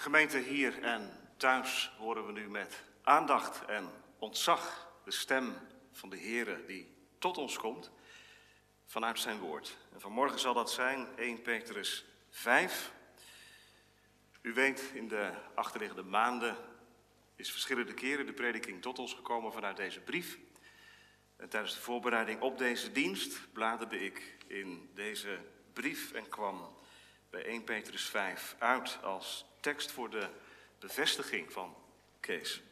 Gemeente hier en thuis horen we nu met aandacht en ontzag de stem van de Heere die tot ons komt vanuit zijn woord. En vanmorgen zal dat zijn 1 Petrus 5. U weet, in de achterliggende maanden is verschillende keren de prediking tot ons gekomen vanuit deze brief. En tijdens de voorbereiding op deze dienst bladerde ik in deze brief en kwam bij 1 Petrus 5 uit als tekst voor de bevestiging van Kees.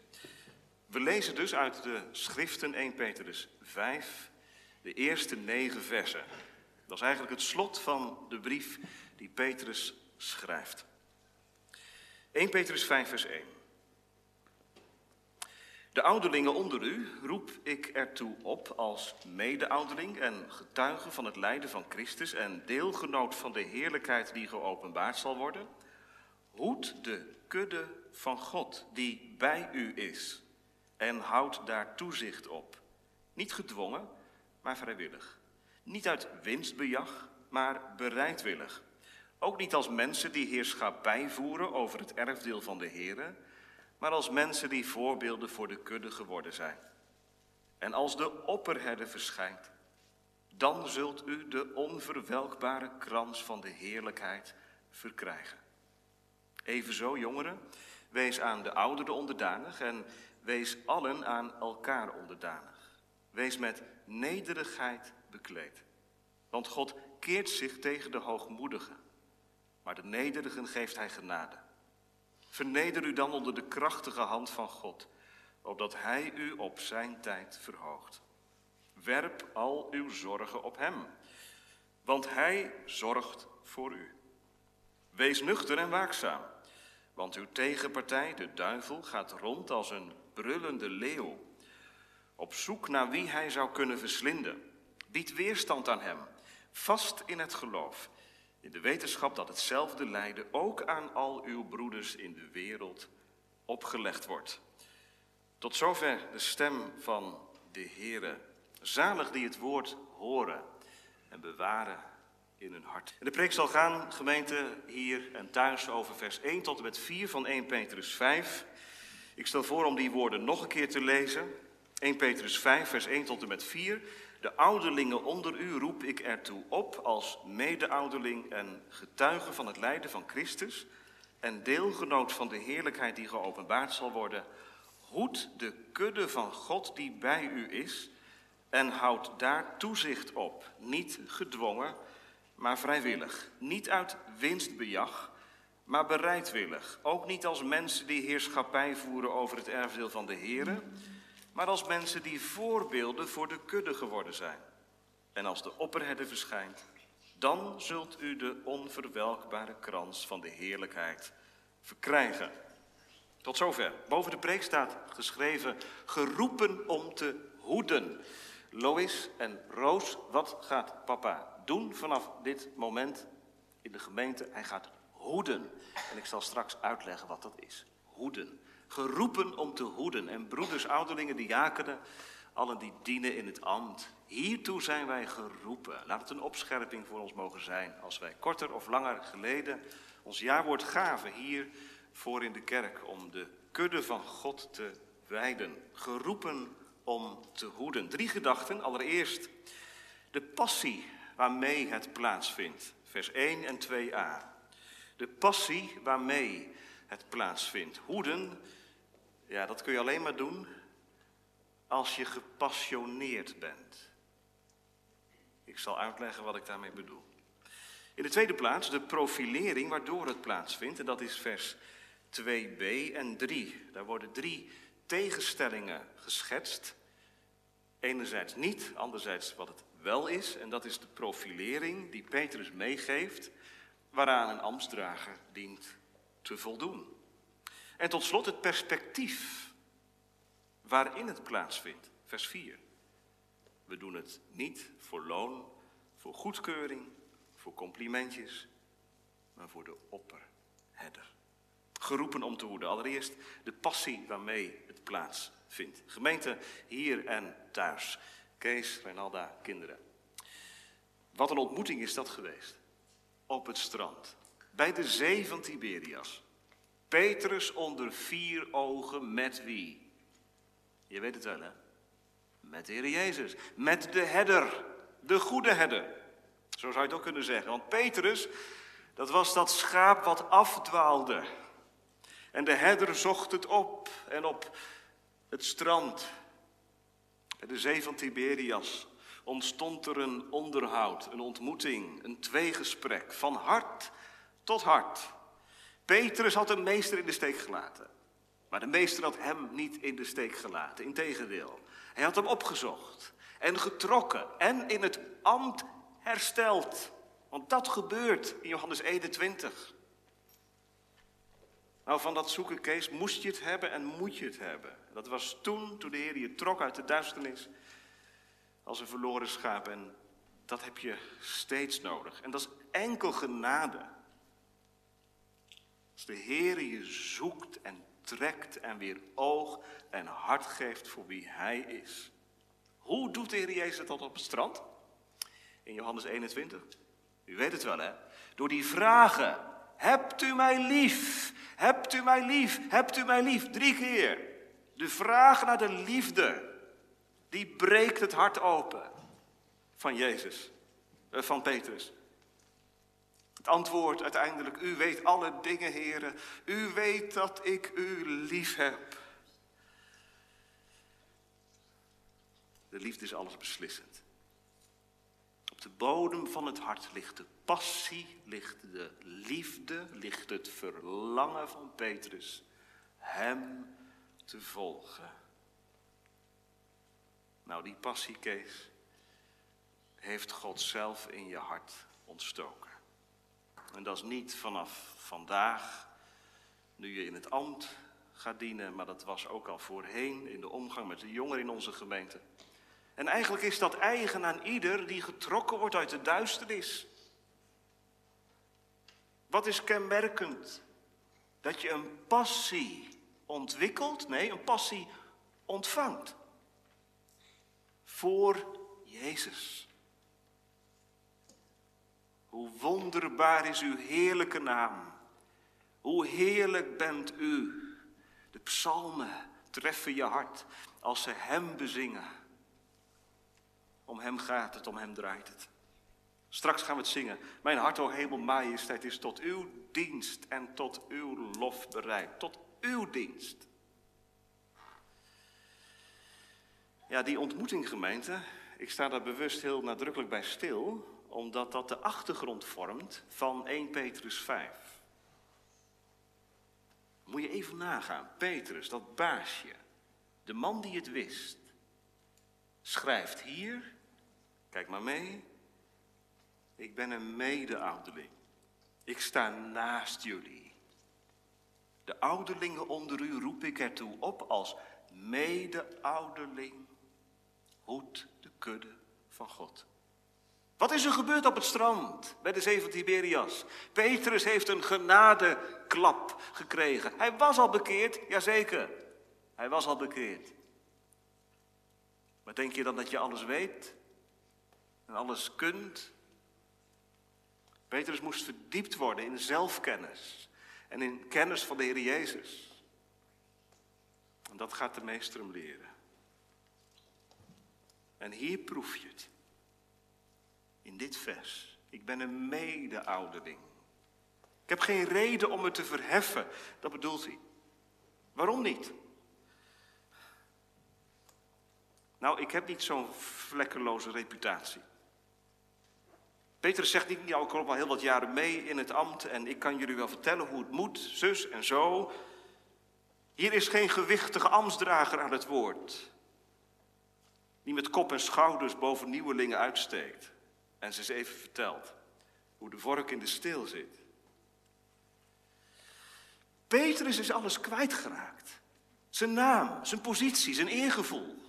We lezen dus uit de schriften 1 Petrus 5 de eerste negen versen. Dat is eigenlijk het slot van de brief die Petrus schrijft. 1 Petrus 5 vers 1. De ouderlingen onder u roep ik ertoe op als mede-ouderling en getuige van het lijden van Christus en deelgenoot van de heerlijkheid die geopenbaard zal worden. Hoed de kudde van God die bij u is en houd daar toezicht op. Niet gedwongen, maar vrijwillig. Niet uit winstbejag, maar bereidwillig. Ook niet als mensen die heerschappij voeren over het erfdeel van de Here, maar als mensen die voorbeelden voor de kudde geworden zijn. En als de opperherder verschijnt, dan zult u de onverwelkbare krans van de heerlijkheid verkrijgen. Evenzo, jongeren, wees aan de ouderen onderdanig en wees allen aan elkaar onderdanig. Wees met nederigheid bekleed. Want God keert zich tegen de hoogmoedigen, maar de nederigen geeft hij genade. Verneder u dan onder de krachtige hand van God, opdat Hij u op zijn tijd verhoogt. Werp al uw zorgen op Hem, want Hij zorgt voor u. Wees nuchter en waakzaam, want uw tegenpartij, de duivel, gaat rond als een brullende leeuw, op zoek naar wie hij zou kunnen verslinden. Bied weerstand aan hem, vast in het geloof in de wetenschap dat hetzelfde lijden ook aan al uw broeders in de wereld opgelegd wordt. Tot zover de stem van de Heere. Zalig die het woord horen en bewaren in hun hart. De preek zal gaan, gemeente, hier en thuis over vers 1 tot en met 4 van 1 Petrus 5. Ik stel voor om die woorden nog een keer te lezen. 1 Petrus 5, vers 1 tot en met 4. De ouderlingen onder u roep ik ertoe op als mede-ouderling en getuige van het lijden van Christus en deelgenoot van de heerlijkheid die geopenbaard zal worden. Hoed de kudde van God die bij u is en houd daar toezicht op, niet gedwongen, maar vrijwillig. Niet uit winstbejag, maar bereidwillig. Ook niet als mensen die heerschappij voeren over het erfdeel van de Here maar als mensen die voorbeelden voor de kudde geworden zijn. En als de opperherder verschijnt, dan zult u de onverwelkbare krans van de heerlijkheid verkrijgen. Tot zover. Boven de preek staat geschreven, geroepen om te hoeden. Lois en Roos, wat gaat papa doen vanaf dit moment in de gemeente? Hij gaat hoeden. En ik zal straks uitleggen wat dat is. Hoeden geroepen om te hoeden. En broeders, ouderlingen, diakenen, allen die dienen in het ambt. Hiertoe zijn wij geroepen. Laat het een opscherping voor ons mogen zijn. Als wij korter of langer geleden ons jaarwoord gaven hier voor in de kerk om de kudde van God te wijden. Geroepen om te hoeden. Drie gedachten. Allereerst de passie waarmee het plaatsvindt. Vers 1 en 2a. De passie waarmee het plaatsvindt. Hoeden ja, dat kun je alleen maar doen als je gepassioneerd bent. Ik zal uitleggen wat ik daarmee bedoel. In de tweede plaats de profilering waardoor het plaatsvindt. En dat is vers 2b en 3. Daar worden drie tegenstellingen geschetst. Enerzijds niet, anderzijds wat het wel is. En dat is de profilering die Petrus meegeeft, waaraan een ambtsdrager dient te voldoen. En tot slot het perspectief waarin het plaatsvindt. Vers 4. We doen het niet voor loon, voor goedkeuring, voor complimentjes, maar voor de opperherder. Geroepen om te hoeden. Allereerst de passie waarmee het plaatsvindt. Gemeente hier en thuis. Kees, Renalda, kinderen. Wat een ontmoeting is dat geweest. Op het strand. Bij de zee van Tiberias. Petrus onder vier ogen met wie? Je weet het wel, hè? Met de Heer Jezus. Met de herder. De goede herder. Zo zou je het ook kunnen zeggen. Want Petrus, dat was dat schaap wat afdwaalde. En de herder zocht het op. En op het strand, bij de zee van Tiberias, ontstond er een onderhoud, een ontmoeting, een tweegesprek, van hart tot hart. Petrus had de meester in de steek gelaten. Maar de meester had hem niet in de steek gelaten. Integendeel, hij had hem opgezocht en getrokken en in het ambt hersteld. Want dat gebeurt in Johannes 21. Nou, van dat zoeken, Kees, moest je het hebben en moet je het hebben. Dat was toen, toen de Heer je trok uit de duisternis als een verloren schaap. En dat heb je steeds nodig. En dat is enkel genade. Als de Heer je zoekt en trekt en weer oog en hart geeft voor wie Hij is. Hoe doet de Heer Jezus dat op het strand? In Johannes 21. U weet het wel, hè? Door die vragen. Hebt u mij lief? Hebt u mij lief? Hebt u mij lief? Drie keer. De vraag naar de liefde, die breekt het hart open van Jezus, eh, van Petrus. Het antwoord uiteindelijk, u weet alle dingen, heren. U weet dat ik u lief heb. De liefde is alles beslissend. Op de bodem van het hart ligt de passie, ligt de liefde, ligt het verlangen van Petrus. Hem te volgen. Nou, die passie, Kees, heeft God zelf in je hart ontstoken. En dat is niet vanaf vandaag, nu je in het ambt gaat dienen, maar dat was ook al voorheen in de omgang met de jongeren in onze gemeente. En eigenlijk is dat eigen aan ieder die getrokken wordt uit de duisternis. Wat is kenmerkend? Dat je een passie ontwikkelt, nee, een passie ontvangt. Voor Jezus. Hoe wonderbaar is uw heerlijke naam. Hoe heerlijk bent u. De psalmen treffen je hart als ze Hem bezingen. Om Hem gaat het, om Hem draait het. Straks gaan we het zingen. Mijn hart, o hemel, majesteit, is tot uw dienst en tot uw lof bereid. Tot uw dienst. Ja, die ontmoeting gemeente, ik sta daar bewust heel nadrukkelijk bij stil, omdat dat de achtergrond vormt van 1 Petrus 5. Moet je even nagaan, Petrus, dat baasje, de man die het wist, schrijft hier, kijk maar mee, ik ben een mede-ouderling. Ik sta naast jullie. De ouderlingen onder u roep ik ertoe op als mede-ouderling. Hoed de kudde van God. Wat is er gebeurd op het strand bij de zee van Tiberias? Petrus heeft een genadeklap gekregen. Hij was al bekeerd, jazeker. Hij was al bekeerd. Maar denk je dan dat je alles weet en alles kunt? Petrus moest verdiept worden in zelfkennis en in kennis van de Heer Jezus. En dat gaat de meester hem leren. En hier proef je het. In dit vers. Ik ben een mede-ouderling. Ik heb geen reden om me te verheffen. Dat bedoelt hij. Waarom niet? Nou, ik heb niet zo'n vlekkeloze reputatie. Petrus zegt niet, ja, ik loop al heel wat jaren mee in het ambt en ik kan jullie wel vertellen hoe het moet, zus en zo. Hier is geen gewichtige ambtsdrager aan het woord. Die met kop en schouders boven nieuwelingen uitsteekt. En ze eens even vertelt hoe de vork in de steel zit. Petrus is alles kwijtgeraakt. Zijn naam, zijn positie, zijn eergevoel.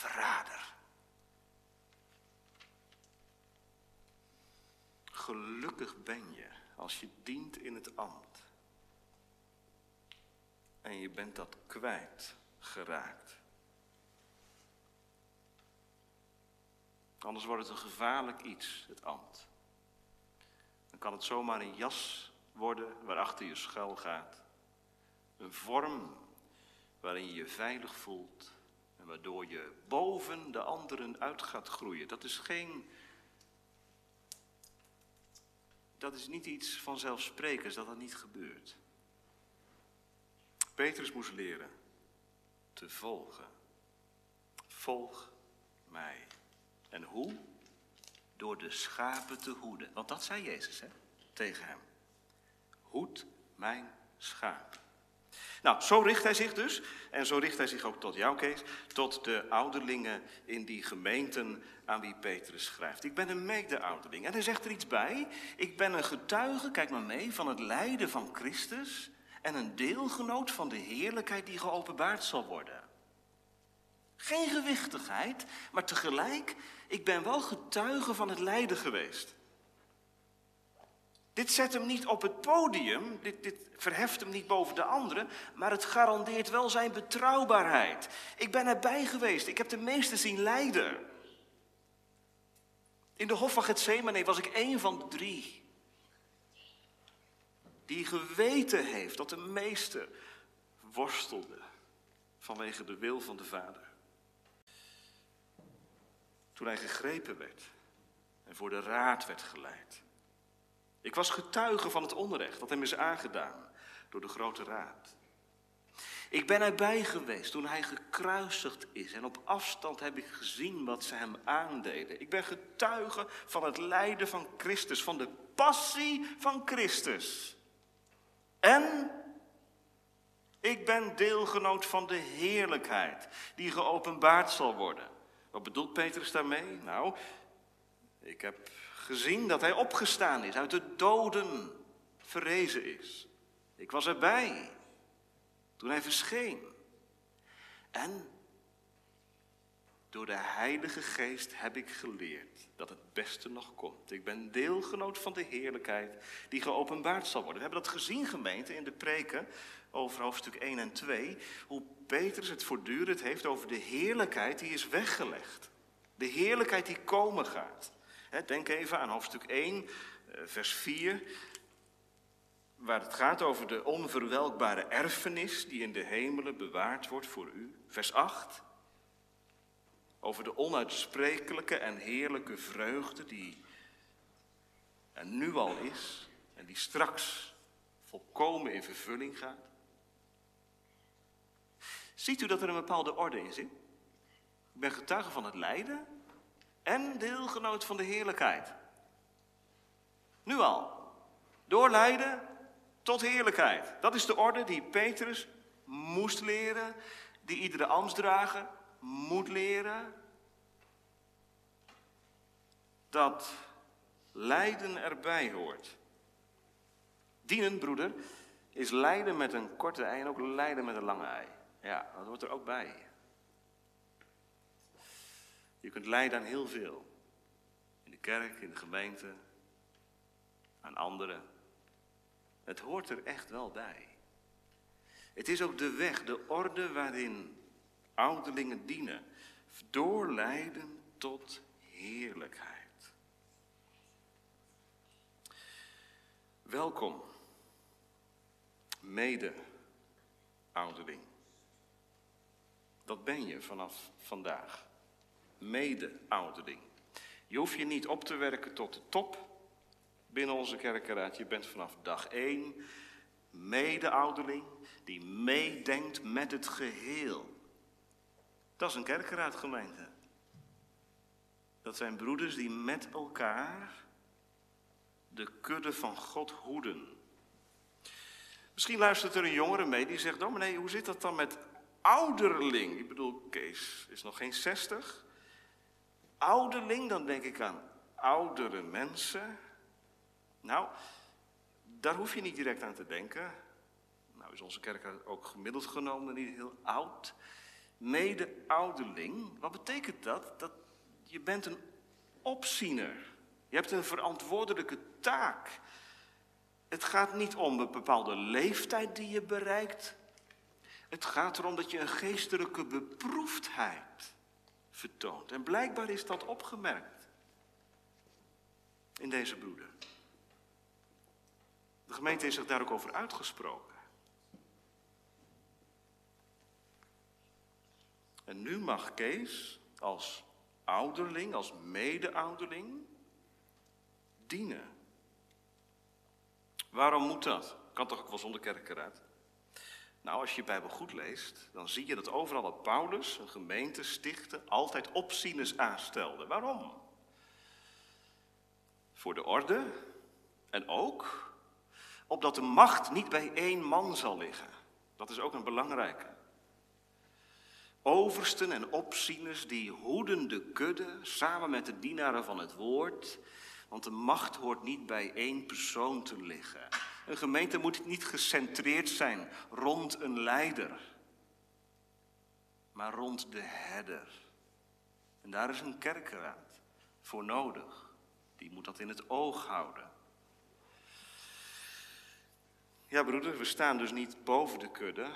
Verrader. Gelukkig ben je als je dient in het ambt. En je bent dat kwijt geraakt. Anders wordt het een gevaarlijk iets, het ambt. Dan kan het zomaar een jas worden waarachter je schuil gaat. Een vorm waarin je je veilig voelt waardoor je boven de anderen uit gaat groeien. Dat is geen. Dat is niet iets vanzelfsprekends dat dat niet gebeurt. Petrus moest leren te volgen. Volg mij. En hoe? Door de schapen te hoeden. Want dat zei Jezus hè, tegen hem. Hoed mijn schaap. Nou, zo richt hij zich dus, en zo richt hij zich ook tot jou, Kees, tot de ouderlingen in die gemeenten aan wie Petrus schrijft. Ik ben een mede-ouderling. En hij zegt er iets bij. Ik ben een getuige, kijk maar mee, van het lijden van Christus en een deelgenoot van de heerlijkheid die geopenbaard zal worden. Geen gewichtigheid, maar tegelijk, ik ben wel getuige van het lijden geweest. Dit zet hem niet op het podium, dit, dit verheft hem niet boven de anderen, maar het garandeert wel zijn betrouwbaarheid. Ik ben erbij geweest, ik heb de meesten zien lijden. In de Hof van Gethsemane was ik één van de drie die geweten heeft dat de meeste worstelde vanwege de wil van de Vader. Toen hij gegrepen werd en voor de raad werd geleid. Ik was getuige van het onrecht dat hem is aangedaan door de grote raad. Ik ben erbij geweest toen hij gekruisigd is en op afstand heb ik gezien wat ze hem aandeden. Ik ben getuige van het lijden van Christus, van de passie van Christus. En ik ben deelgenoot van de heerlijkheid die geopenbaard zal worden. Wat bedoelt Petrus daarmee? Nou, ik heb gezien dat hij opgestaan is, uit de doden verrezen is. Ik was erbij toen hij verscheen. En door de Heilige Geest heb ik geleerd dat het beste nog komt. Ik ben deelgenoot van de heerlijkheid die geopenbaard zal worden. We hebben dat gezien, gemeente, in de preken over hoofdstuk 1 en 2. Hoe Petrus het voortdurend heeft over de heerlijkheid die is weggelegd. De heerlijkheid die komen gaat. Denk even aan hoofdstuk 1, eh, vers 4, waar het gaat over de onverwelkbare erfenis die in de hemelen bewaard wordt voor u. Vers 8, over de onuitsprekelijke en heerlijke vreugde die er nu al is en die straks volkomen in vervulling gaat. Ziet u dat er een bepaalde orde in zit? Ik ben getuige van het lijden en deelgenoot van de heerlijkheid. Nu al. Door lijden tot heerlijkheid. Dat is de orde die Petrus moest leren, die iedere ambtsdrager moet leren. Dat lijden erbij hoort. Dienen, broeder, is lijden met een korte ei en ook lijden met een lange ei. Ja, dat hoort er ook bij. Je kunt lijden aan heel veel. In de kerk, in de gemeente, aan anderen. Het hoort er echt wel bij. Het is ook de weg, de orde waarin ouderlingen dienen. Doorleiden tot heerlijkheid. Welkom, mede ouderling. Dat ben je vanaf vandaag mede-ouderling. Je hoeft je niet op te werken tot de top binnen onze kerkenraad. Je bent vanaf dag één mede-ouderling die meedenkt met het geheel. Dat is een kerkenraadgemeente. Dat zijn broeders die met elkaar de kudde van God hoeden. Misschien luistert er een jongere mee die zegt: Dominee, hoe zit dat dan met ouderling? Ik bedoel, Kees is nog geen zestig ouderling, dan denk ik aan oudere mensen. Nou, daar hoef je niet direct aan te denken. Nou is onze kerk ook gemiddeld genomen niet heel oud. Mede-ouderling, wat betekent dat? Dat je bent een opziener. Je hebt een verantwoordelijke taak. Het gaat niet om een bepaalde leeftijd die je bereikt. Het gaat erom dat je een geestelijke beproefdheid En blijkbaar is dat opgemerkt in deze broeder. De gemeente is zich daar ook over uitgesproken. En nu mag Kees als ouderling, als mede-ouderling, dienen. Waarom moet dat? Kan toch ook wel zonder kerk? Nou, als je je Bijbel goed leest, dan zie je dat overal dat Paulus een gemeente stichtte, altijd opzieners aanstelde. Waarom? Voor de orde en ook opdat de macht niet bij één man zal liggen. Dat is ook een belangrijke. Oversten en opzieners die hoeden de kudde samen met de dienaren van het woord, want de macht hoort niet bij één persoon te liggen. Een gemeente moet niet gecentreerd zijn rond een leider, maar rond de herder. En daar is een kerkraad voor nodig. Die moet dat in het oog houden. Ja, broeder, we staan dus niet boven de kudde.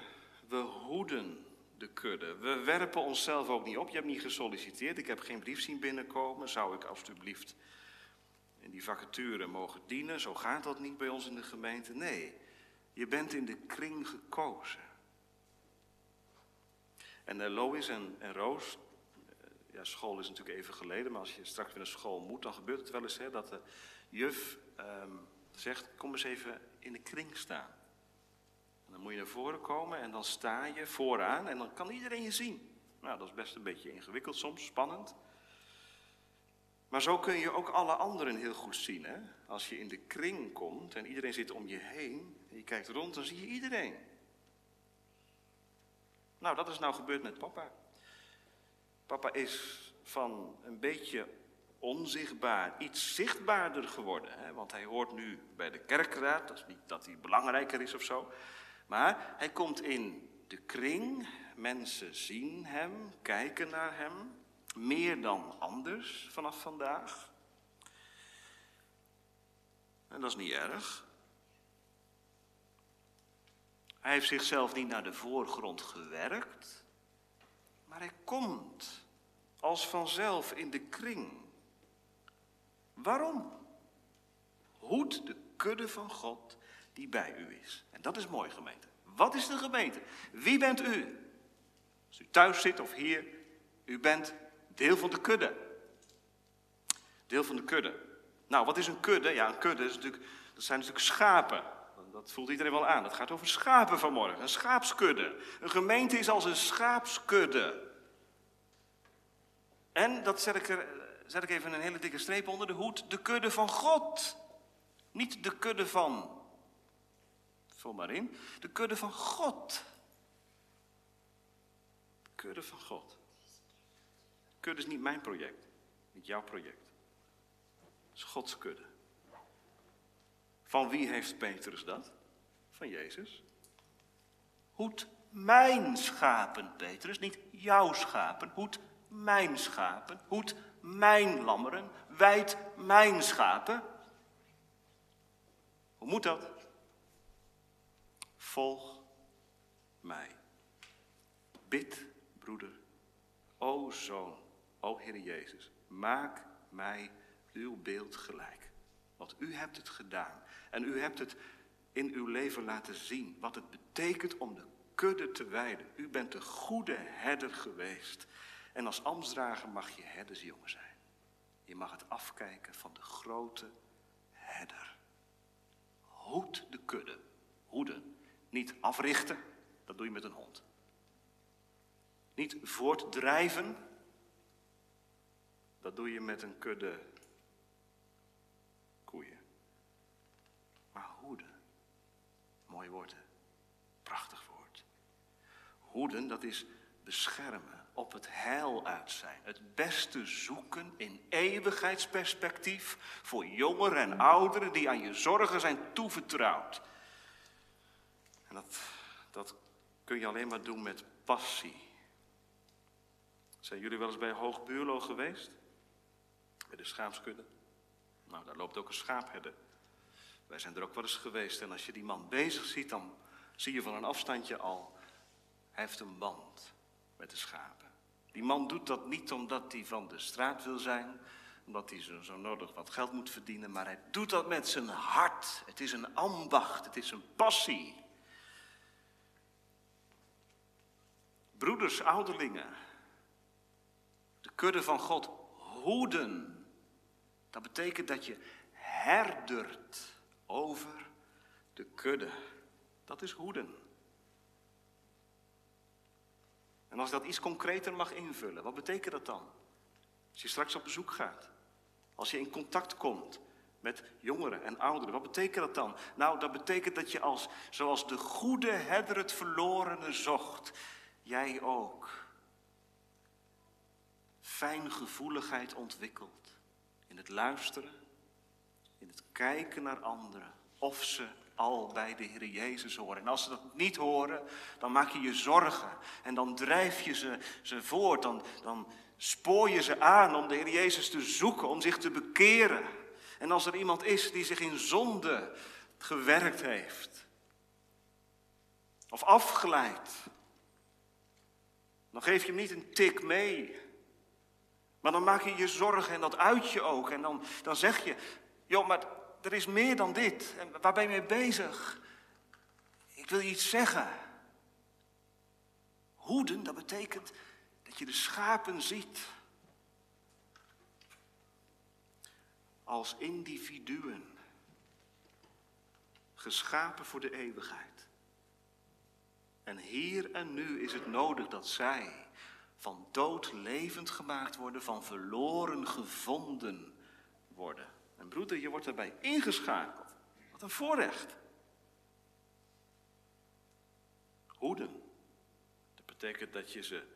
We hoeden de kudde. We werpen onszelf ook niet op. Je hebt niet gesolliciteerd. Ik heb geen brief zien binnenkomen. Zou ik alstublieft in die vacature mogen dienen? Zo gaat dat niet bij ons in de gemeente. Nee, je bent in de kring gekozen. En uh, Lois en, en Roos, uh, ja, school is natuurlijk even geleden, maar als je straks weer naar school moet, dan gebeurt het wel eens hè, dat de juf um, zegt: Kom eens even in de kring staan. En dan moet je naar voren komen en dan sta je vooraan en dan kan iedereen je zien. Nou, dat is best een beetje ingewikkeld soms, spannend. Maar zo kun je ook alle anderen heel goed zien. Hè? Als je in de kring komt en iedereen zit om je heen en je kijkt rond, dan zie je iedereen. Nou, dat is nou gebeurd met papa. Papa is van een beetje onzichtbaar, iets zichtbaarder geworden. Hè? Want hij hoort nu bij de kerkraad, dat is niet dat hij belangrijker is of zo. Maar hij komt in de kring, mensen zien hem, kijken naar hem, meer dan anders vanaf vandaag. En dat is niet erg. Hij heeft zichzelf niet naar de voorgrond gewerkt, maar hij komt als vanzelf in de kring. Waarom? Hoed de kudde van God die bij u is. En dat is mooi, gemeente. Wat is de gemeente? Wie bent u? Als u thuis zit of hier, u bent deel van de kudde. Deel van de kudde. Nou, wat is een kudde? Ja, een kudde is natuurlijk, dat zijn natuurlijk schapen. Dat voelt iedereen wel aan. Het gaat over schapen vanmorgen. Een schaapskudde. Een gemeente is als een schaapskudde. En, dat zet ik er zet ik even een hele dikke streep onder de hoed, de kudde van God. Niet de kudde van, vul maar in, de kudde van God. De kudde van God. Kudde is niet mijn project, niet jouw project. Het is Gods kudde. Van wie heeft Petrus dat? Van Jezus. Hoed mijn schapen, Petrus, niet jouw schapen. Hoed mijn schapen. Hoed mijn lammeren, wijd mijn schapen. Hoe moet dat? Volg mij. Bid, broeder, o zoon, o Heer Jezus, maak mij uw beeld gelijk. Want u hebt het gedaan en u hebt het in uw leven laten zien wat het betekent om de kudde te wijden. U bent de goede herder geweest. En als ambtsdrager mag je herdersjongen zijn. Je mag het afkijken van de grote herder. Hoed de kudde. Hoeden. Niet africhten, dat doe je met een hond. Niet voortdrijven, dat doe je met een kudde koeien. Maar hoeden. Mooi woord, Prachtig woord. Hoeden, dat is beschermen op het heil uit zijn. Het beste zoeken in eeuwigheidsperspectief voor jongeren en ouderen die aan je zorgen zijn toevertrouwd. En dat, dat kun je alleen maar doen met passie. Zijn jullie wel eens bij Hoogbuurlo geweest? Bij de schaapskudde? Nou, daar loopt ook een schaapherder. Wij zijn er ook wel eens geweest. En als je die man bezig ziet, dan zie je van een afstandje al, hij heeft een band met de schapen. Die man doet dat niet omdat hij van de straat wil zijn, omdat hij zo, zo nodig wat geld moet verdienen, maar hij doet dat met zijn hart. Het is een ambacht, het is een passie. Broeders, ouderlingen, de kudde van God hoeden. Dat betekent dat je herdert over de kudde. Dat is hoeden. En als dat iets concreter mag invullen, wat betekent dat dan? Als je straks op bezoek gaat, als je in contact komt met jongeren en ouderen, wat betekent dat dan? Nou, dat betekent dat je als, zoals de goede herder het verlorene zocht, jij ook fijngevoeligheid ontwikkelt in het luisteren, in het kijken naar anderen, of ze al bij de Heer Jezus horen. En als ze dat niet horen, dan maak je je zorgen. En dan drijf je ze, ze voort. Dan, dan spoor je ze aan om de Heer Jezus te zoeken, om zich te bekeren. En als er iemand is die zich in zonde gewerkt heeft, of afgeleid, dan geef je hem niet een tik mee. Maar dan maak je je zorgen en dat uit je ook. En dan, dan zeg je, joh, maar er is meer dan dit. En waar ben je mee bezig? Ik wil je iets zeggen. Hoeden, dat betekent dat je de schapen ziet. Als individuen. Geschapen voor de eeuwigheid. En hier en nu is het nodig dat zij van dood levend gemaakt worden, van verloren gevonden worden. En broeder, je wordt daarbij ingeschakeld. Wat een voorrecht. Hoeden. Dat betekent dat je ze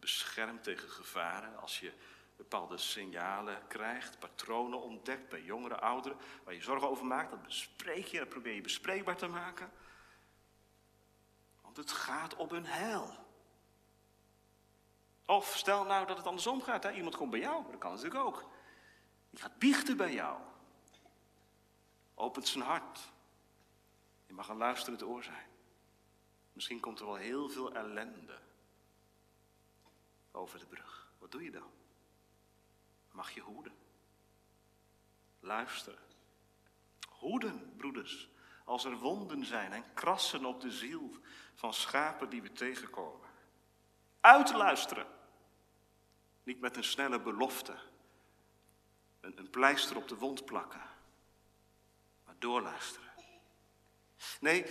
beschermt tegen gevaren. Als je bepaalde signalen krijgt, patronen ontdekt bij jongeren, ouderen, waar je zorgen over maakt, dat bespreek je, dat probeer je bespreekbaar te maken. Want het gaat om hun heil. Of stel nou dat het andersom gaat, hè? iemand komt bij jou, dat kan natuurlijk ook. Die gaat biechten bij jou. Opent zijn hart. Je mag een luisterend oor zijn. Misschien komt er wel heel veel ellende over de brug. Wat doe je dan? Mag je hoeden? Luisteren. Hoeden, broeders, als er wonden zijn en krassen op de ziel van schapen die we tegenkomen. Uitluisteren. Niet met een snelle belofte. Een, een pleister op de wond plakken. Maar doorluisteren. Nee,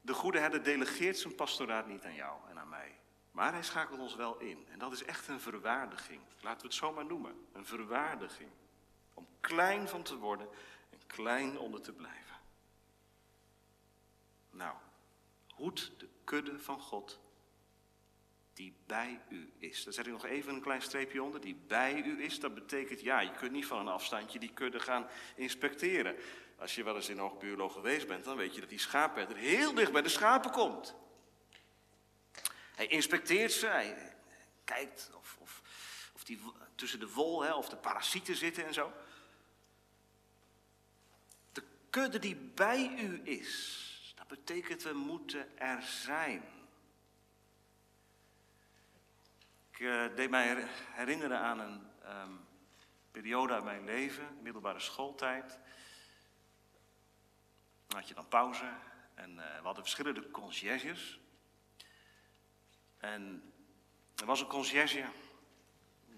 de goede herder delegeert zijn pastoraat niet aan jou en aan mij. Maar hij schakelt ons wel in. En dat is echt een verwaardiging. Laten we het zo maar noemen. Een verwaardiging. Om klein van te worden en klein onder te blijven. Nou, hoed de kudde van God die bij u is. Daar zet ik nog even een klein streepje onder. Die bij u is, dat betekent ja, je kunt niet van een afstandje die kudde gaan inspecteren. Als je wel eens in Hoogbuurlo geweest bent, dan weet je dat die schaapherder heel dicht bij de schapen komt. Hij inspecteert ze, hij kijkt of, of, of die tussen de wol hè, of de parasieten zitten en zo. De kudde die bij u is, dat betekent we moeten er zijn. Ik uh, deed mij herinneren aan een um, periode uit mijn leven, middelbare schooltijd. Dan had je dan pauze en uh, we hadden verschillende conciërges. En er was een conciërge,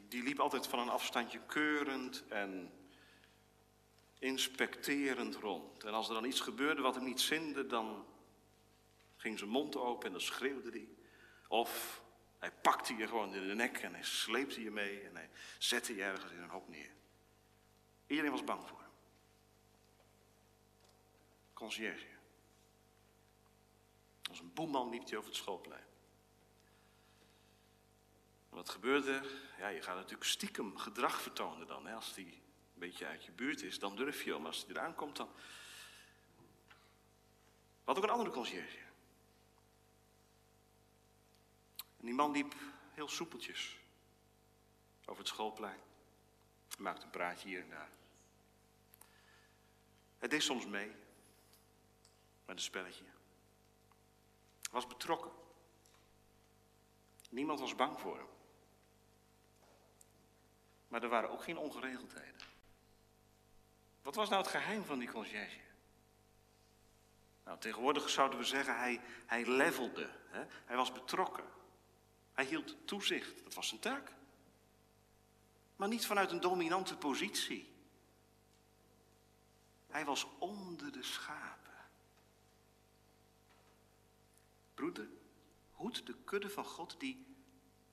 die liep altijd van een afstandje keurend en inspecterend rond. En als er dan iets gebeurde wat hem niet zinde, dan ging zijn mond open en dan schreeuwde hij. Of hij pakte je gewoon in de nek en hij sleepte je mee en hij zette je ergens in een hoop neer. Iedereen was bang voor hem. Conciërge. Als een boeman liep hij over het schoolplein. wat gebeurde? Ja, je gaat natuurlijk stiekem gedrag vertonen dan. Hè? Als die een beetje uit je buurt is, dan durf je. Maar als hij eraan komt, dan... Wat ook een andere conciërge. En die man liep heel soepeltjes over het schoolplein. Maakte een praatje hier en daar. Hij deed soms mee met een spelletje. Hij was betrokken. Niemand was bang voor hem. Maar er waren ook geen ongeregeldheden. Wat was nou het geheim van die conciërge? Nou, tegenwoordig zouden we zeggen, hij, hij levelde. Hè? Hij was betrokken. Hij hield toezicht. Dat was zijn taak. Maar niet vanuit een dominante positie. Hij was onder de schapen. Broeder, hoed de kudde van God die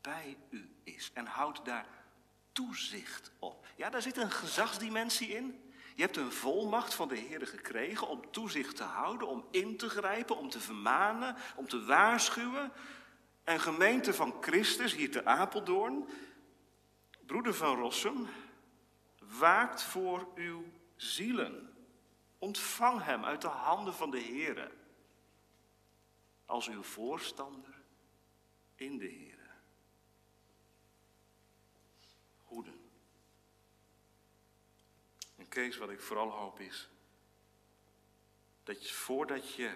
bij u is en houd daar toezicht op. Ja, daar zit een gezagsdimensie in. Je hebt een volmacht van de Heer gekregen om toezicht te houden, om in te grijpen, om te vermanen, om te waarschuwen. En gemeente van Christus, hier te Apeldoorn, broeder van Rossum, waakt voor uw zielen. Ontvang hem uit de handen van de Heer als uw voorstander in de Heer. Hoeden. En Kees, wat ik vooral hoop is, dat je voordat je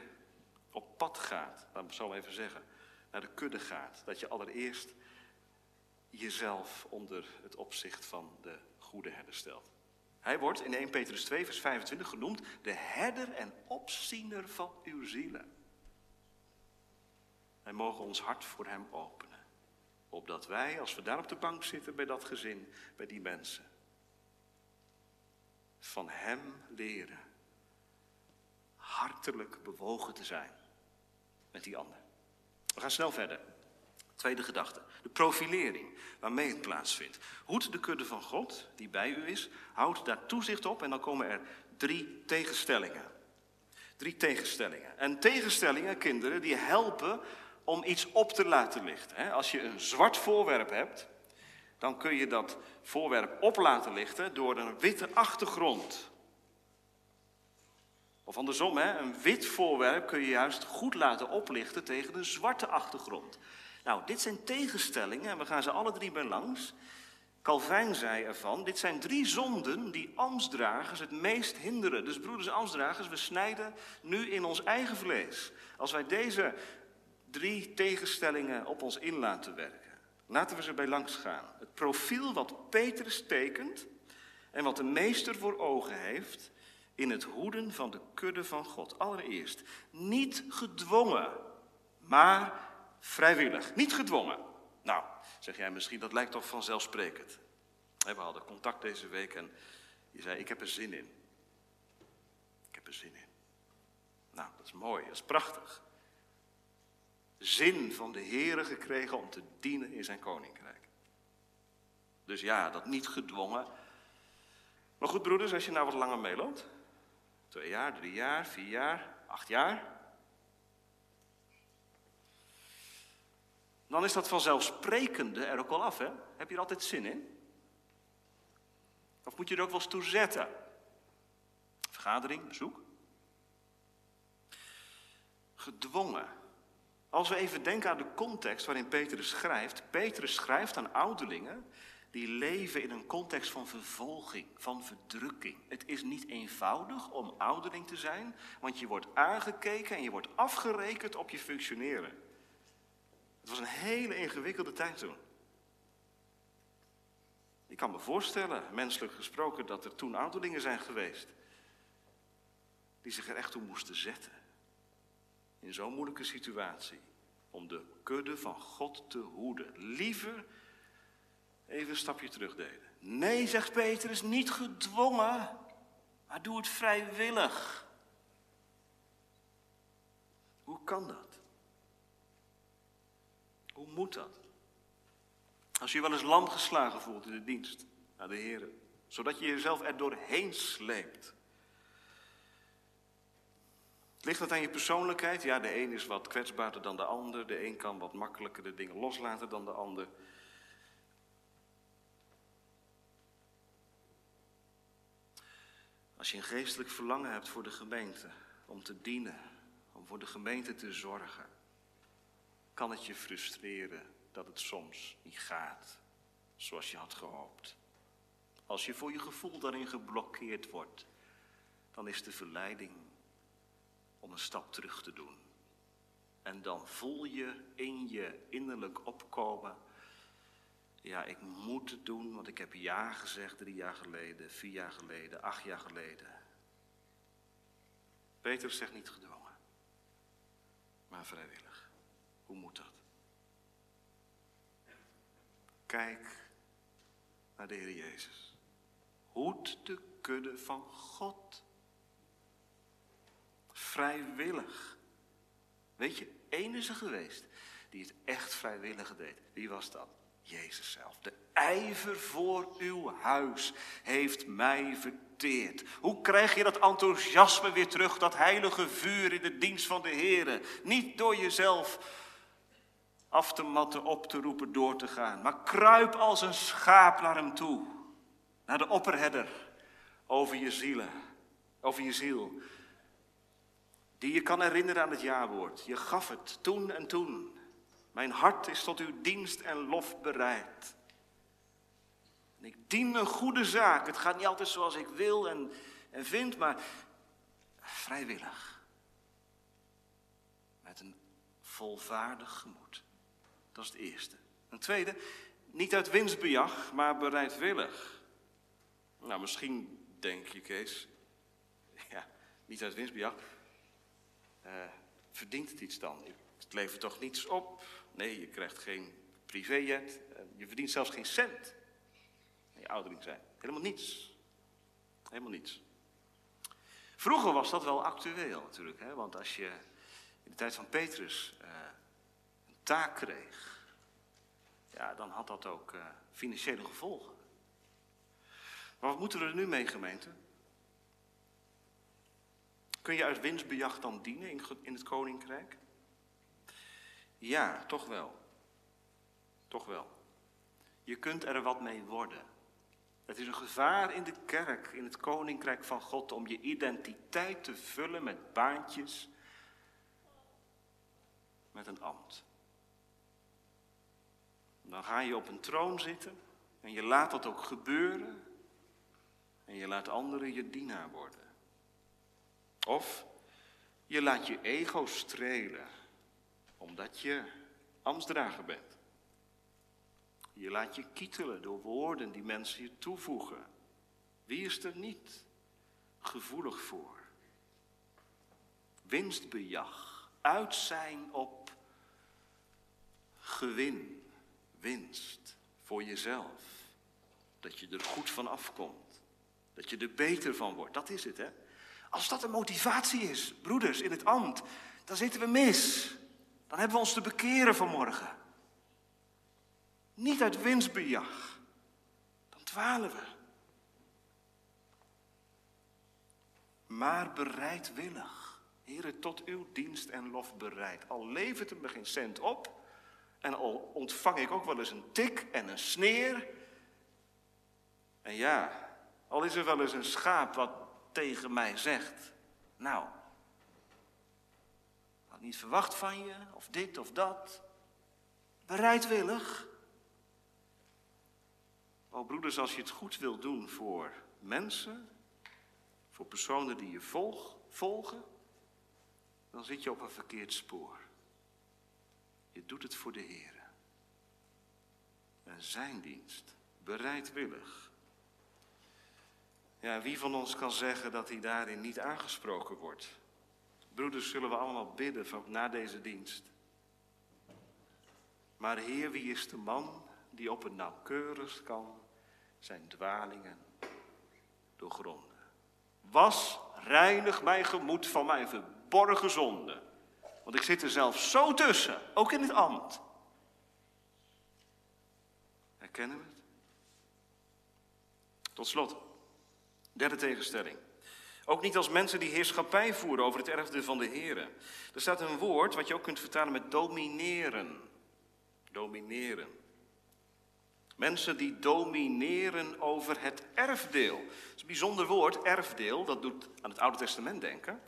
op pad gaat, laat me zo even zeggen, naar de kudde gaat, dat je allereerst jezelf onder het opzicht van de goede herder stelt. Hij wordt in 1 Petrus 2, vers 25 genoemd de herder en opziener van uw zielen. Wij mogen ons hart voor hem openen. Opdat wij, als we daar op de bank zitten bij dat gezin, bij die mensen, van hem leren hartelijk bewogen te zijn met die ander. We gaan snel verder. Tweede gedachte. De profilering waarmee het plaatsvindt. Hoed de kudde van God, die bij u is. Houd daar toezicht op en dan komen er drie tegenstellingen. Drie tegenstellingen. En tegenstellingen, kinderen, die helpen om iets op te laten lichten. Als je een zwart voorwerp hebt, dan kun je dat voorwerp op laten lichten door een witte achtergrond. Of andersom, hè? een wit voorwerp kun je juist goed laten oplichten tegen een zwarte achtergrond. Nou, dit zijn tegenstellingen en we gaan ze alle drie bij langs. Calvijn zei ervan, dit zijn drie zonden die ambtsdragers het meest hinderen. Dus broeders ambtsdragers, we snijden nu in ons eigen vlees. Als wij deze drie tegenstellingen op ons in laten werken, laten we ze bij langs gaan. Het profiel wat Petrus tekent en wat de meester voor ogen heeft in het hoeden van de kudde van God. Allereerst, niet gedwongen, maar vrijwillig. Niet gedwongen. Nou, zeg jij misschien, dat lijkt toch vanzelfsprekend. We hadden contact deze week en je zei, ik heb er zin in. Ik heb er zin in. Nou, dat is mooi, dat is prachtig. Zin van de Here gekregen om te dienen in zijn koninkrijk. Dus ja, dat niet gedwongen. Maar goed, broeders, als je nou wat langer meeloopt. Twee jaar, drie jaar, vier jaar, acht jaar. dan is dat vanzelfsprekende er ook wel af. Hè? Heb je er altijd zin in? Of moet je er ook wel eens toe zetten? Vergadering, bezoek? Gedwongen. Als we even denken aan de context waarin Petrus schrijft. Petrus schrijft aan ouderlingen die leven in een context van vervolging, van verdrukking. Het is niet eenvoudig om ouderling te zijn, want je wordt aangekeken en je wordt afgerekend op je functioneren. Het was een hele ingewikkelde tijd toen. Ik kan me voorstellen, menselijk gesproken, dat er toen ouderlingen zijn geweest. Die zich er echt toe moesten zetten. In zo'n moeilijke situatie. Om de kudde van God te hoeden. Liever even een stapje terug deden. Nee, zegt Petrus, niet gedwongen. Maar doe het vrijwillig. Hoe kan dat? Hoe moet dat? Als je wel eens lam geslagen voelt in de dienst naar de Heer, zodat je jezelf er doorheen sleept. Ligt dat aan je persoonlijkheid? Ja, de een is wat kwetsbaarder dan de ander. De een kan wat makkelijker de dingen loslaten dan de ander. Als je een geestelijk verlangen hebt voor de gemeente, om te dienen, om voor de gemeente te zorgen, kan het je frustreren dat het soms niet gaat zoals je had gehoopt. Als je voor je gevoel daarin geblokkeerd wordt, dan is de verleiding om een stap terug te doen. En dan voel je in je innerlijk opkomen, Ja, ik moet het doen, want ik heb ja gezegd drie jaar geleden, vier jaar geleden, acht jaar geleden. Petrus zegt niet gedwongen, maar vrijwillig. Hoe moet dat? Kijk naar de Heer Jezus. Hoed de kudde van God. Vrijwillig. Weet je, één is geweest die het echt vrijwillig deed. Wie was dat? Jezus zelf. De ijver voor uw huis heeft mij verteerd. Hoe krijg je dat enthousiasme weer terug, dat heilige vuur in de dienst van de Heer? Niet door jezelf af te matten, op te roepen, door te gaan. Maar kruip als een schaap naar hem toe. Naar de opperherder over je zielen, over je ziel. Die je kan herinneren aan het jawoord. Je gaf het toen en toen. Mijn hart is tot uw dienst en lof bereid. En ik dien een goede zaak. Het gaat niet altijd zoals ik wil en, en vind, maar vrijwillig. Met een volvaardig gemoed. Dat is het eerste. Een tweede, niet uit winstbejag, maar bereidwillig. Nou, misschien denk je, Kees, ja, niet uit winstbejag. Uh, verdient het iets dan? Het levert toch niets op? Nee, je krijgt geen privéjet. Eh, je verdient zelfs geen cent. Je oudering zijn. Helemaal niets. Helemaal niets. Vroeger was dat wel actueel natuurlijk. Hè? Want als je in de tijd van Petrus uh, een taak kreeg. Ja, dan had dat ook uh, financiële gevolgen. Maar wat moeten we er nu mee, gemeente? Kun je uit winstbejag dan dienen in het koninkrijk? Ja, toch wel. Toch wel. Je kunt er wat mee worden. Het is een gevaar in de kerk, in het koninkrijk van God, om je identiteit te vullen met baantjes, met een ambt. Dan ga je op een troon zitten en je laat dat ook gebeuren en je laat anderen je dienaar worden. Of je laat je ego strelen omdat je ambtsdrager bent. Je laat je kietelen door woorden die mensen je toevoegen. Wie is er niet gevoelig voor? Winstbejag, uit zijn op gewin, winst voor jezelf. Dat je er goed van afkomt. Dat je er beter van wordt. Dat is het, hè? Als dat een motivatie is, broeders, in het ambt, dan zitten we mis. Dan hebben we ons te bekeren vanmorgen. Niet uit winstbejag. Dan dwalen we. Maar bereidwillig. Heren, tot uw dienst en lof bereid. Al levert het me geen cent op. En al ontvang ik ook wel eens een tik en een sneer. En ja, al is er wel eens een schaap wat tegen mij zegt. Nou, niet verwacht van je, of dit of dat. Bereidwillig. O broeders, als je het goed wil doen voor mensen, voor personen die je volg, volgen, dan zit je op een verkeerd spoor. Je doet het voor de Heer. En zijn dienst, bereidwillig. Ja, wie van ons kan zeggen dat hij daarin niet aangesproken wordt? Broeders, zullen we allemaal bidden van, na deze dienst. Maar Heer, wie is de man die op het nauwkeurigst kan zijn dwalingen doorgronden? Was, reinig mijn gemoed van mijn verborgen zonde. Want ik zit er zelf zo tussen, ook in het ambt. Herkennen we het? Tot slot, derde tegenstelling. Ook niet als mensen die heerschappij voeren over het erfde van de Heer. Er staat een woord wat je ook kunt vertalen met domineren. Domineren. Mensen die domineren over het erfdeel. Dat is een bijzonder woord, erfdeel. Dat doet aan het Oude Testament denken.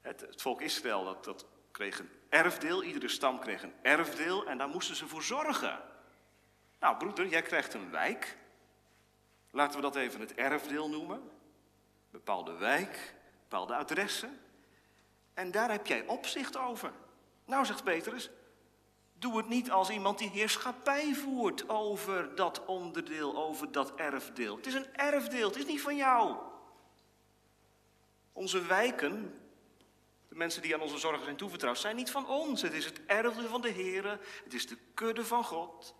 Het, het volk Israël dat, dat kreeg een erfdeel. Iedere stam kreeg een erfdeel en daar moesten ze voor zorgen. Nou, broeder, jij krijgt een wijk. Laten we dat even het erfdeel noemen bepaalde wijk, bepaalde adressen. En daar heb jij opzicht over. Nou, zegt Petrus, Doe het niet als iemand die heerschappij voert over dat onderdeel, over dat erfdeel. Het is een erfdeel, het is niet van jou. Onze wijken, de mensen die aan onze zorgen zijn toevertrouwd, zijn niet van ons. Het is het erfdeel van de Heer, het is de kudde van God.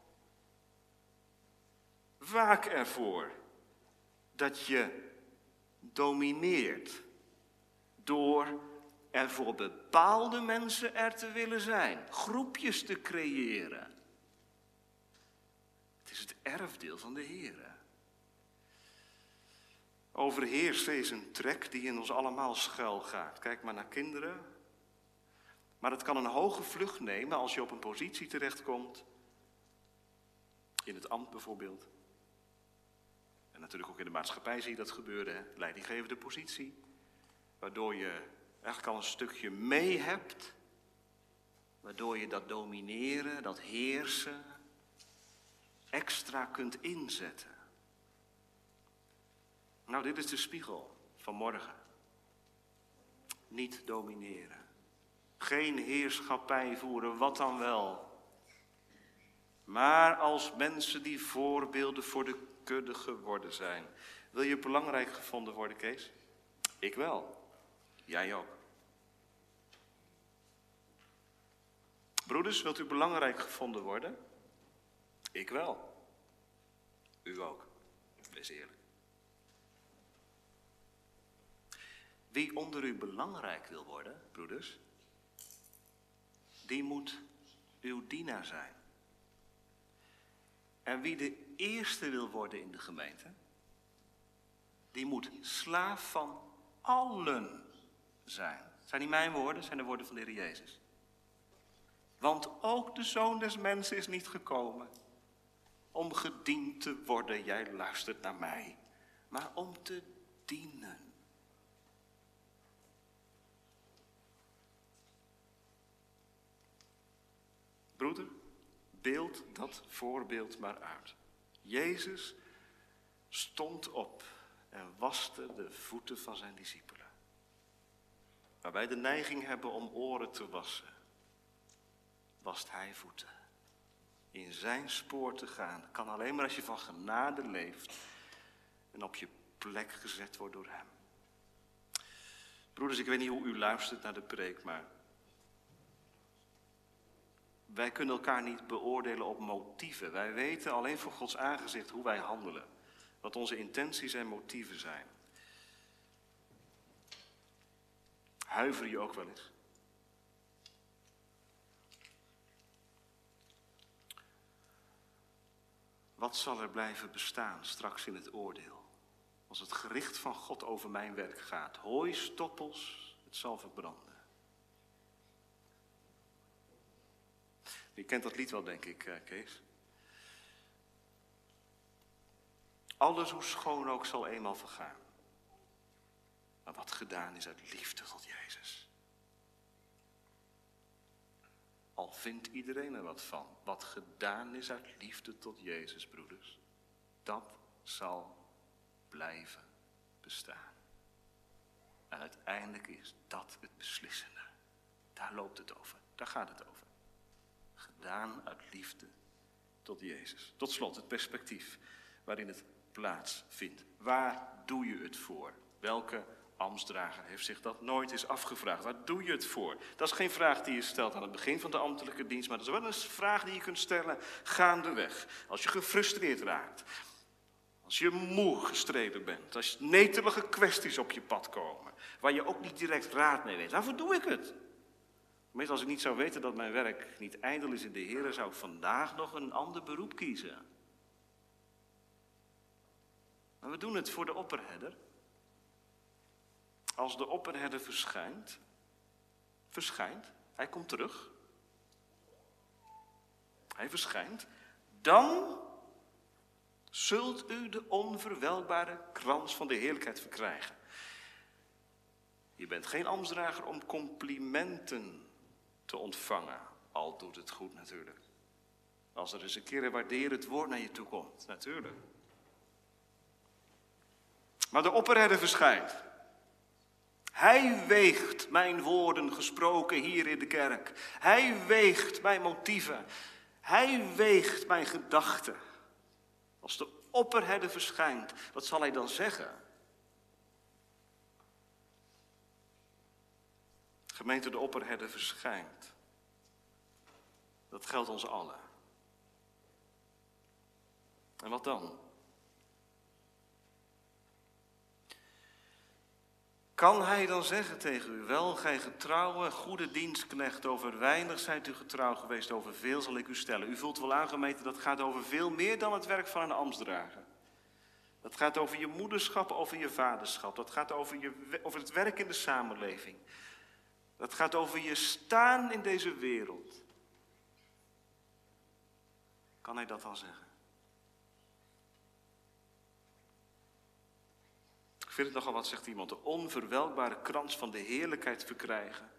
Waak ervoor dat je domineert door er voor bepaalde mensen er te willen zijn, groepjes te creëren. Het is het erfdeel van de Heer. Overheersen is een trek die in ons allemaal schuil gaat. Kijk maar naar kinderen. Maar het kan een hoge vlucht nemen als je op een positie terechtkomt. In het ambt bijvoorbeeld. Natuurlijk ook in de maatschappij zie je dat gebeuren. Leidinggevende positie. Waardoor je eigenlijk al een stukje mee hebt. Waardoor je dat domineren, dat heersen, extra kunt inzetten. Nou, dit is de spiegel van morgen. Niet domineren. Geen heerschappij voeren, wat dan wel. Maar als mensen die voorbeelden voor de kudde geworden zijn. Wil je belangrijk gevonden worden, Kees? Ik wel. Jij ook. Broeders, wilt u belangrijk gevonden worden? Ik wel. U ook. Wees eerlijk. Wie onder u belangrijk wil worden, broeders, die moet uw dienaar zijn. En wie de eerste wil worden in de gemeente, die moet slaaf van allen zijn. Zijn niet mijn woorden, zijn de woorden van de Heer Jezus. Want ook de zoon des mensen is niet gekomen om gediend te worden, jij luistert naar mij, maar om te dienen. Broeder, beeld dat voorbeeld maar uit. Jezus stond op en waste de voeten van zijn discipelen. Waar wij de neiging hebben om oren te wassen, wast hij voeten. In zijn spoor te gaan kan alleen maar als je van genade leeft en op je plek gezet wordt door hem. Broeders, ik weet niet hoe u luistert naar de preek, maar wij kunnen elkaar niet beoordelen op motieven. Wij weten alleen voor Gods aangezicht hoe wij handelen. Wat onze intenties en motieven zijn. Huiver je ook wel eens? Wat zal er blijven bestaan straks in het oordeel? Als het gericht van God over mijn werk gaat. Hooi, stoppels, het zal verbranden. Je kent dat lied wel, denk ik, eh, Kees. Alles hoe schoon ook zal eenmaal vergaan. Maar wat gedaan is uit liefde tot Jezus. Al vindt iedereen er wat van. Wat gedaan is uit liefde tot Jezus, broeders. Dat zal blijven bestaan. En uiteindelijk is dat het beslissende. Daar loopt het over. Daar gaat het over gedaan uit liefde tot Jezus. Tot slot het perspectief waarin het plaatsvindt. Waar doe je het voor? Welke ambtsdrager heeft zich dat nooit eens afgevraagd? Waar doe je het voor? Dat is geen vraag die je stelt aan het begin van de ambtelijke dienst, maar dat is wel een vraag die je kunt stellen gaandeweg. Als je gefrustreerd raakt, als je moe gestreden bent, als netelige kwesties op je pad komen, waar je ook niet direct raad mee weet. Waarvoor doe ik het? Meestal als ik niet zou weten dat mijn werk niet ijdel is in de Heer, zou ik vandaag nog een ander beroep kiezen. Maar we doen het voor de opperherder. Als de opperherder verschijnt, verschijnt, hij komt terug. Hij verschijnt, dan zult u de onverwelbare krans van de heerlijkheid verkrijgen. Je bent geen ambtsdrager om complimenten te ontvangen. Al doet het goed natuurlijk. Als er eens een keer een waarderend woord naar je toe komt, natuurlijk. Maar de opperherder verschijnt. Hij weegt mijn woorden gesproken hier in de kerk. Hij weegt mijn motieven. Hij weegt mijn gedachten. Als de opperherde verschijnt, wat zal hij dan zeggen? Gemeente de opperherde verschijnt. Dat geldt ons allen. En wat dan? Kan hij dan zeggen tegen u, wel, gij getrouwe, goede dienstknecht, over weinig zijt u getrouw geweest, over veel zal ik u stellen. U voelt wel aangemeten, dat gaat over veel meer dan het werk van een ambtsdrager. Dat gaat over je moederschap, over je vaderschap. Dat gaat over, je, over het werk in de samenleving. Dat gaat over je staan in deze wereld. Kan hij dat dan zeggen? Ik vind het nogal wat, zegt iemand, de onverwelkbare krans van de heerlijkheid verkrijgen.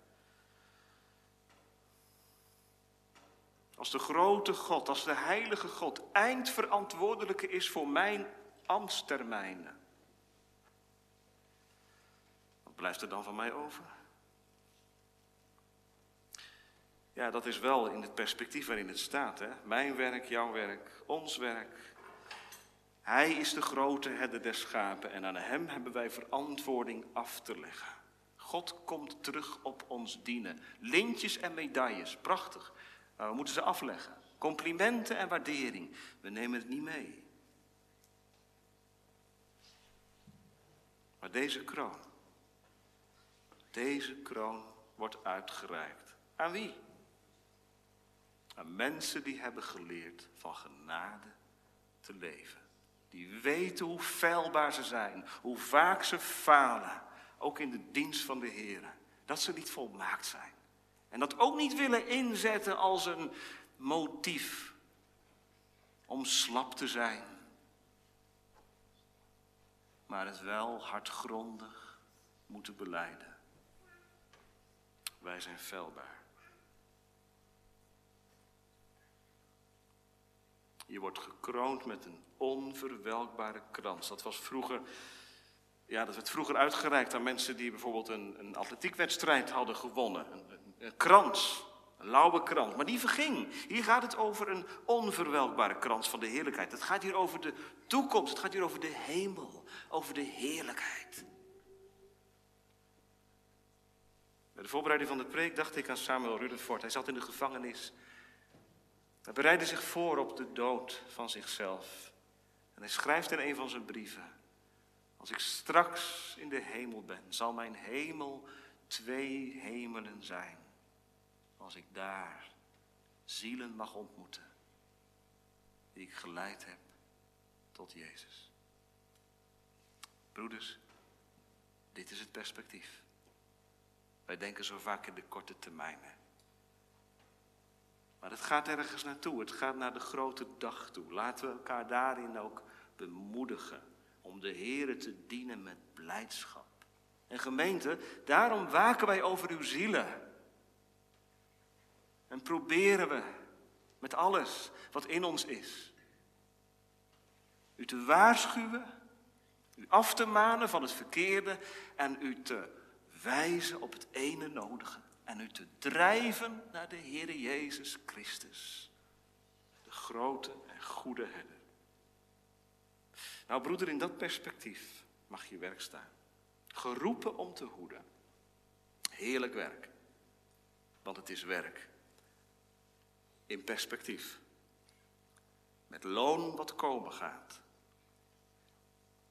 Als de grote God, als de heilige God eindverantwoordelijke is voor mijn ambtstermijnen. Wat blijft er dan van mij over? Ja, dat is wel in het perspectief waarin het staat. Hè? Mijn werk, jouw werk, ons werk. Hij is de grote herder der schapen en aan hem hebben wij verantwoording af te leggen. God komt terug op ons dienen. Lintjes en medailles, prachtig. Maar we moeten ze afleggen. Complimenten en waardering, we nemen het niet mee. Maar deze kroon, deze kroon wordt uitgereikt. Aan wie? Aan mensen die hebben geleerd van genade te leven. Die weten hoe feilbaar ze zijn, hoe vaak ze falen, ook in de dienst van de Heer. Dat ze niet volmaakt zijn. En dat ook niet willen inzetten als een motief om slap te zijn. Maar het wel hardgrondig moeten beleiden. Wij zijn feilbaar. Je wordt gekroond met een onverwelkbare krans. Dat was vroeger, ja, dat werd vroeger uitgereikt aan mensen die bijvoorbeeld een, een atletiekwedstrijd hadden gewonnen. Een, een, krans, een lauwe krans. Maar die verging. Hier gaat het over een onverwelkbare krans van de heerlijkheid. Het gaat hier over de toekomst. Het gaat hier over de hemel. Over de heerlijkheid. Bij de voorbereiding van de preek dacht ik aan Samuel Rutherford. Hij zat in de gevangenis. Hij bereidde zich voor op de dood van zichzelf. En hij schrijft in een van zijn brieven: Als ik straks in de hemel ben, zal mijn hemel twee hemelen zijn. Als ik daar zielen mag ontmoeten, die ik geleid heb tot Jezus. Broeders, dit is het perspectief. Wij denken zo vaak in de korte termijnen. Maar het gaat ergens naartoe. Het gaat naar de grote dag toe. Laten we elkaar daarin ook bemoedigen. Om de Here te dienen met blijdschap. En gemeente, daarom waken wij over uw zielen. En proberen we met alles wat in ons is. U te waarschuwen, u af te manen van het verkeerde en u te wijzen op het ene nodige en u te drijven naar de Heer Jezus Christus, de grote en goede herder. Nou broeder, in dat perspectief mag je werk staan. Geroepen om te hoeden. Heerlijk werk, want het is werk. In perspectief. Met loon wat komen gaat.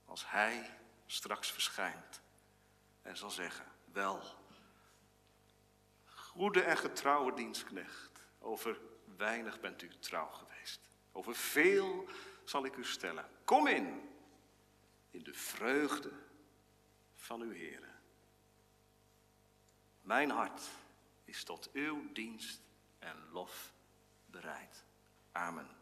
Als Hij straks verschijnt en zal zeggen, wel Goede en getrouwe dienstknecht, over weinig bent u trouw geweest. Over veel zal ik u stellen. Kom in, in de vreugde van uw Heer. Mijn hart is tot uw dienst en lof bereid. Amen.